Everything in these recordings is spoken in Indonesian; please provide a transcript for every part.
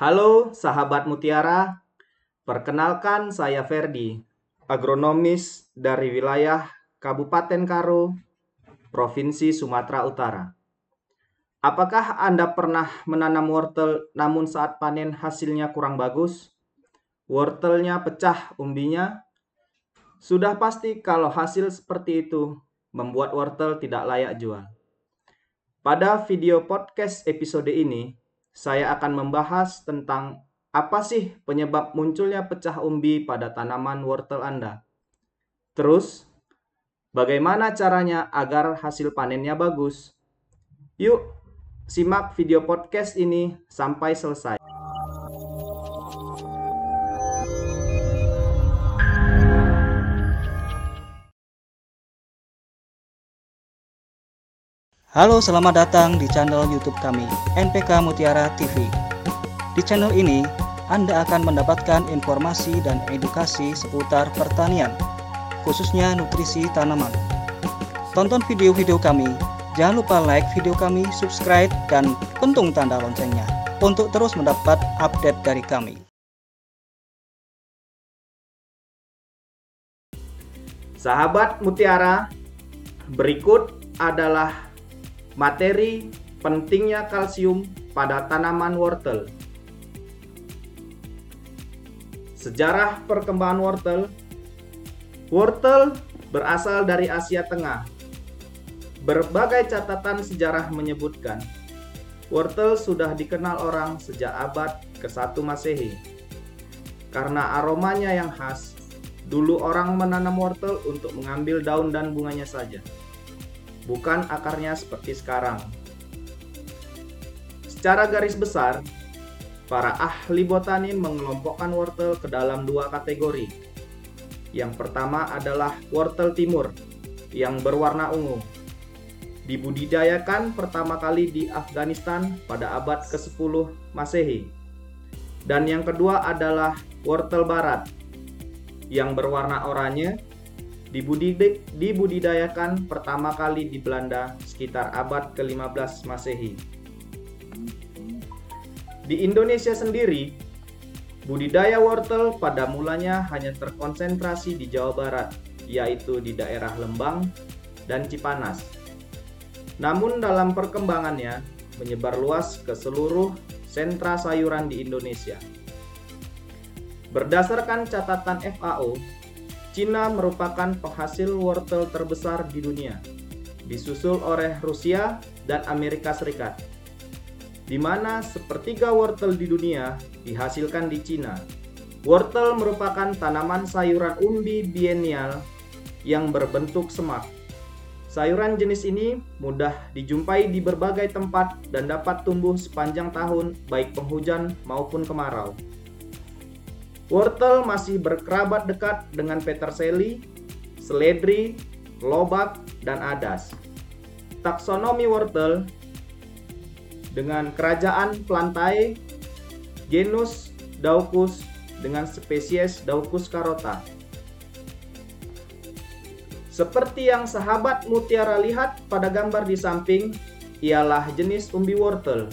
Halo sahabat Mutiara, perkenalkan saya Ferdi, agronomis dari wilayah Kabupaten Karo, Provinsi Sumatera Utara. Apakah Anda pernah menanam wortel namun saat panen hasilnya kurang bagus? Wortelnya pecah umbinya? Sudah pasti kalau hasil seperti itu membuat wortel tidak layak jual. Pada video podcast episode ini, saya akan membahas tentang apa sih penyebab munculnya pecah umbi pada tanaman wortel Anda. Terus, bagaimana caranya agar hasil panennya bagus? Yuk, simak video podcast ini sampai selesai. Halo, selamat datang di channel YouTube kami, NPK Mutiara TV. Di channel ini, Anda akan mendapatkan informasi dan edukasi seputar pertanian, khususnya nutrisi tanaman. Tonton video-video kami, jangan lupa like video kami, subscribe, dan pentung tanda loncengnya untuk terus mendapat update dari kami. Sahabat Mutiara, berikut adalah Materi pentingnya kalsium pada tanaman wortel. Sejarah perkembangan wortel. Wortel berasal dari Asia Tengah. Berbagai catatan sejarah menyebutkan wortel sudah dikenal orang sejak abad ke-1 Masehi. Karena aromanya yang khas, dulu orang menanam wortel untuk mengambil daun dan bunganya saja bukan akarnya seperti sekarang. Secara garis besar, para ahli botani mengelompokkan wortel ke dalam dua kategori. Yang pertama adalah wortel timur yang berwarna ungu. Dibudidayakan pertama kali di Afghanistan pada abad ke-10 Masehi. Dan yang kedua adalah wortel barat yang berwarna oranye dibudidayakan pertama kali di Belanda sekitar abad ke-15 Masehi. Di Indonesia sendiri, budidaya wortel pada mulanya hanya terkonsentrasi di Jawa Barat, yaitu di daerah Lembang dan Cipanas. Namun dalam perkembangannya menyebar luas ke seluruh sentra sayuran di Indonesia. Berdasarkan catatan FAO, Cina merupakan penghasil wortel terbesar di dunia, disusul oleh Rusia dan Amerika Serikat, di mana sepertiga wortel di dunia dihasilkan di Cina. Wortel merupakan tanaman sayuran umbi biennial yang berbentuk semak. Sayuran jenis ini mudah dijumpai di berbagai tempat dan dapat tumbuh sepanjang tahun, baik penghujan maupun kemarau. Wortel masih berkerabat dekat dengan peterseli, seledri, lobak, dan adas. Taksonomi wortel dengan kerajaan Plantae, genus Daucus dengan spesies Daucus carota. Seperti yang sahabat mutiara lihat pada gambar di samping, ialah jenis umbi wortel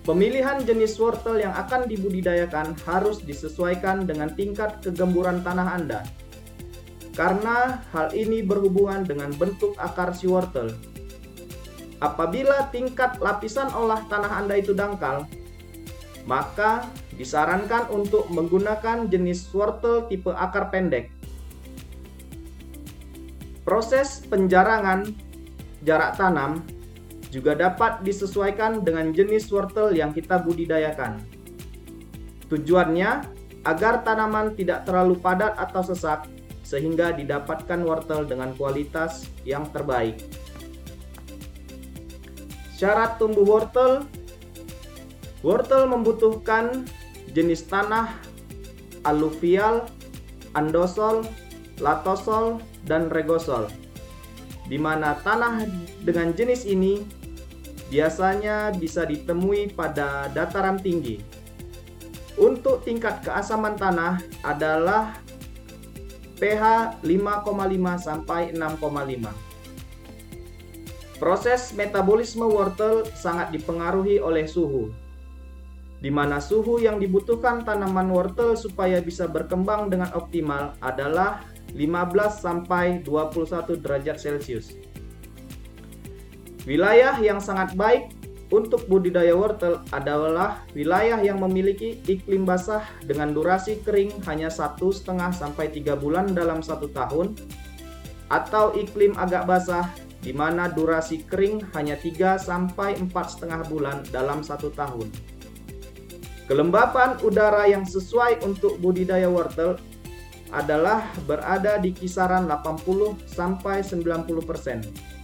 Pemilihan jenis wortel yang akan dibudidayakan harus disesuaikan dengan tingkat kegemburan tanah Anda. Karena hal ini berhubungan dengan bentuk akar si wortel. Apabila tingkat lapisan olah tanah Anda itu dangkal, maka disarankan untuk menggunakan jenis wortel tipe akar pendek. Proses penjarangan jarak tanam juga dapat disesuaikan dengan jenis wortel yang kita budidayakan. Tujuannya agar tanaman tidak terlalu padat atau sesak sehingga didapatkan wortel dengan kualitas yang terbaik. Syarat tumbuh wortel Wortel membutuhkan jenis tanah aluvial, andosol, latosol, dan regosol. Di mana tanah dengan jenis ini biasanya bisa ditemui pada dataran tinggi. Untuk tingkat keasaman tanah adalah pH 5,5 sampai 6,5. Proses metabolisme wortel sangat dipengaruhi oleh suhu. di mana suhu yang dibutuhkan tanaman wortel supaya bisa berkembang dengan optimal adalah 15 sampai 21 derajat Celcius. Wilayah yang sangat baik untuk budidaya wortel adalah wilayah yang memiliki iklim basah dengan durasi kering hanya satu setengah sampai tiga bulan dalam satu tahun, atau iklim agak basah di mana durasi kering hanya 3 sampai empat setengah bulan dalam satu tahun. Kelembapan udara yang sesuai untuk budidaya wortel adalah berada di kisaran 80 sampai 90%.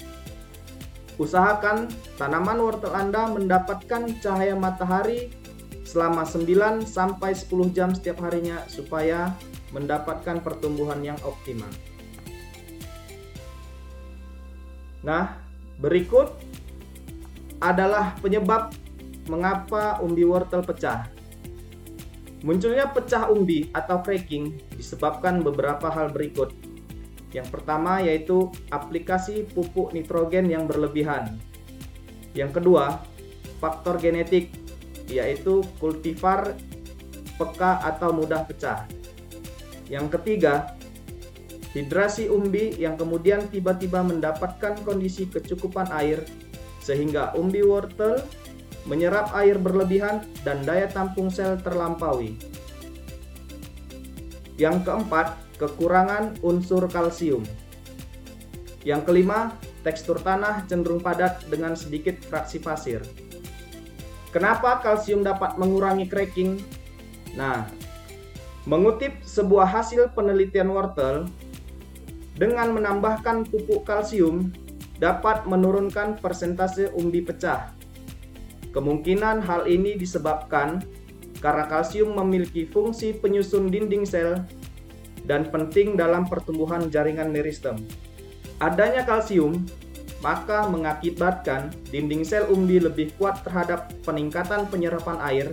Usahakan tanaman wortel Anda mendapatkan cahaya matahari selama 9 sampai 10 jam setiap harinya supaya mendapatkan pertumbuhan yang optimal. Nah, berikut adalah penyebab mengapa umbi wortel pecah. Munculnya pecah umbi atau cracking disebabkan beberapa hal berikut. Yang pertama yaitu aplikasi pupuk nitrogen yang berlebihan. Yang kedua, faktor genetik yaitu kultivar peka atau mudah pecah. Yang ketiga, hidrasi umbi yang kemudian tiba-tiba mendapatkan kondisi kecukupan air sehingga umbi wortel menyerap air berlebihan, dan daya tampung sel terlampaui. Yang keempat, kekurangan unsur kalsium. Yang kelima, tekstur tanah cenderung padat dengan sedikit fraksi pasir. Kenapa kalsium dapat mengurangi cracking? Nah, mengutip sebuah hasil penelitian wortel, dengan menambahkan pupuk kalsium dapat menurunkan persentase umbi pecah Kemungkinan hal ini disebabkan karena kalsium memiliki fungsi penyusun dinding sel dan penting dalam pertumbuhan jaringan meristem. Adanya kalsium maka mengakibatkan dinding sel umbi lebih kuat terhadap peningkatan penyerapan air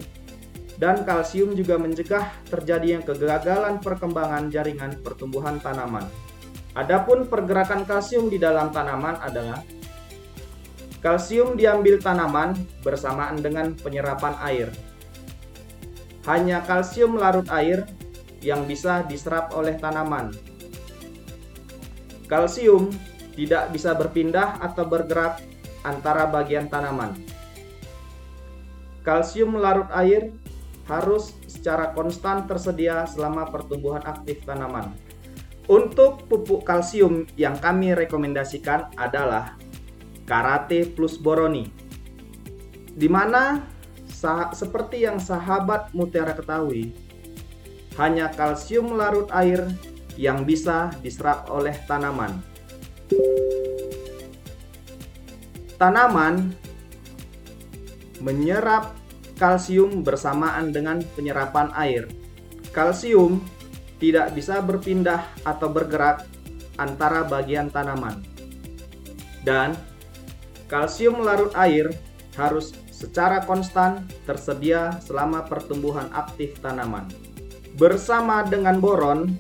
dan kalsium juga mencegah terjadinya kegagalan perkembangan jaringan pertumbuhan tanaman. Adapun pergerakan kalsium di dalam tanaman adalah Kalsium diambil tanaman bersamaan dengan penyerapan air. Hanya kalsium larut air yang bisa diserap oleh tanaman. Kalsium tidak bisa berpindah atau bergerak antara bagian tanaman. Kalsium larut air harus secara konstan tersedia selama pertumbuhan aktif tanaman. Untuk pupuk kalsium yang kami rekomendasikan adalah Karate plus Boroni. Di mana seperti yang sahabat Mutiara ketahui, hanya kalsium larut air yang bisa diserap oleh tanaman. Tanaman menyerap kalsium bersamaan dengan penyerapan air. Kalsium tidak bisa berpindah atau bergerak antara bagian tanaman. Dan Kalsium larut air harus secara konstan tersedia selama pertumbuhan aktif tanaman. Bersama dengan boron,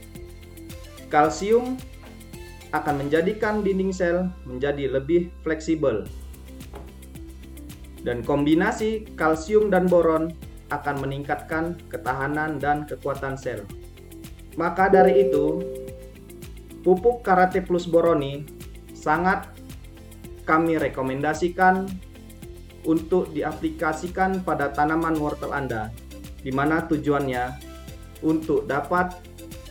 kalsium akan menjadikan dinding sel menjadi lebih fleksibel. Dan kombinasi kalsium dan boron akan meningkatkan ketahanan dan kekuatan sel. Maka dari itu, pupuk Karate Plus Boroni sangat kami rekomendasikan untuk diaplikasikan pada tanaman wortel Anda, di mana tujuannya untuk dapat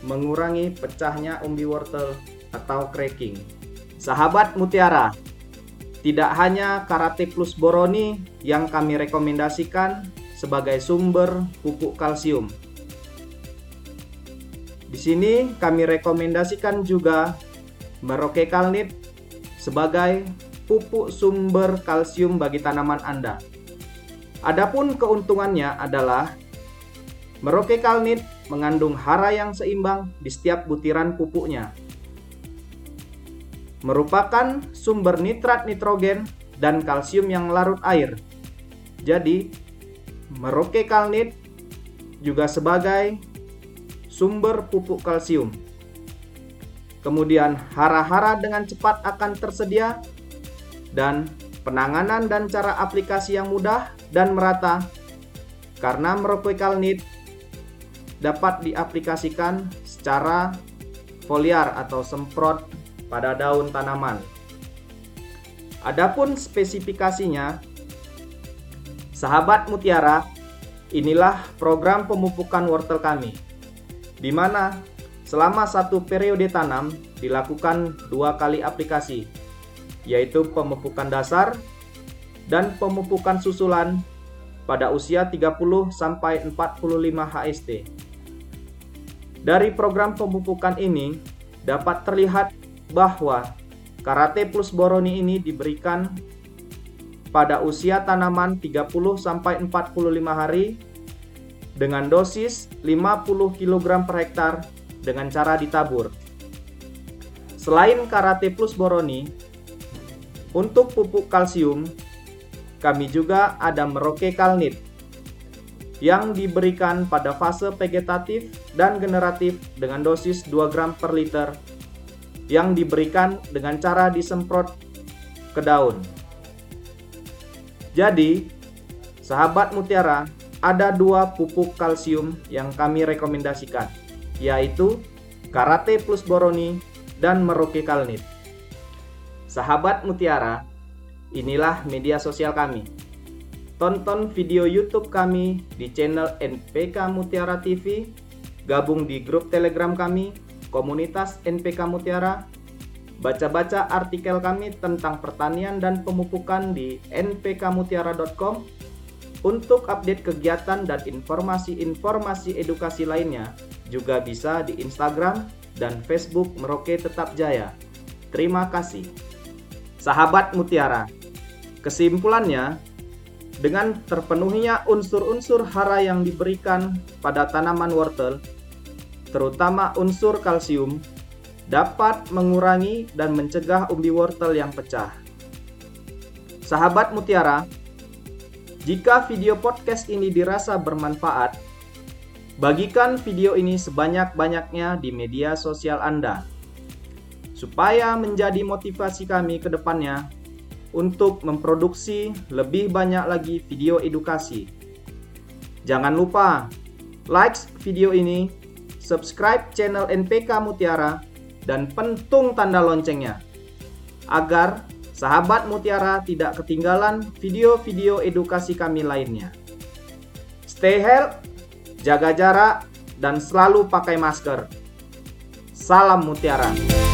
mengurangi pecahnya umbi wortel atau cracking. Sahabat Mutiara, tidak hanya Karate Plus Boroni yang kami rekomendasikan sebagai sumber pupuk kalsium. Di sini kami rekomendasikan juga Merauke Kalnit sebagai pupuk sumber kalsium bagi tanaman Anda. Adapun keuntungannya adalah Merauke Kalnit mengandung hara yang seimbang di setiap butiran pupuknya. Merupakan sumber nitrat nitrogen dan kalsium yang larut air. Jadi, Merauke Kalnit juga sebagai sumber pupuk kalsium. Kemudian hara-hara dengan cepat akan tersedia dan penanganan dan cara aplikasi yang mudah dan merata. karena merokok kalnit dapat diaplikasikan secara foliar atau semprot pada daun tanaman. Adapun spesifikasinya, sahabat mutiara, inilah program pemupukan wortel kami, di mana selama satu periode tanam dilakukan dua kali aplikasi, yaitu pemupukan dasar dan pemupukan susulan pada usia 30 sampai 45 HST. Dari program pemupukan ini dapat terlihat bahwa karate plus boroni ini diberikan pada usia tanaman 30 sampai 45 hari dengan dosis 50 kg per hektar dengan cara ditabur. Selain karate plus boroni, untuk pupuk kalsium, kami juga ada meroke kalnit yang diberikan pada fase vegetatif dan generatif dengan dosis 2 gram per liter yang diberikan dengan cara disemprot ke daun. Jadi, sahabat mutiara, ada dua pupuk kalsium yang kami rekomendasikan, yaitu Karate Plus Boroni dan Merauke Kalnit. Sahabat mutiara, inilah media sosial kami Tonton video YouTube kami di channel NPK Mutiara TV, gabung di grup Telegram kami, komunitas NPK Mutiara, baca-baca artikel kami tentang pertanian dan pemupukan di npkmutiara.com. Untuk update kegiatan dan informasi-informasi edukasi lainnya, juga bisa di Instagram dan Facebook Merauke Tetap Jaya. Terima kasih. Sahabat Mutiara, kesimpulannya, dengan terpenuhinya unsur-unsur hara yang diberikan pada tanaman wortel, terutama unsur kalsium, dapat mengurangi dan mencegah umbi wortel yang pecah. Sahabat Mutiara, jika video podcast ini dirasa bermanfaat, bagikan video ini sebanyak-banyaknya di media sosial Anda, supaya menjadi motivasi kami ke depannya untuk memproduksi lebih banyak lagi video edukasi. Jangan lupa like video ini, subscribe channel NPK Mutiara, dan pentung tanda loncengnya agar sahabat Mutiara tidak ketinggalan video-video edukasi kami lainnya. Stay healthy, jaga jarak, dan selalu pakai masker. Salam Mutiara.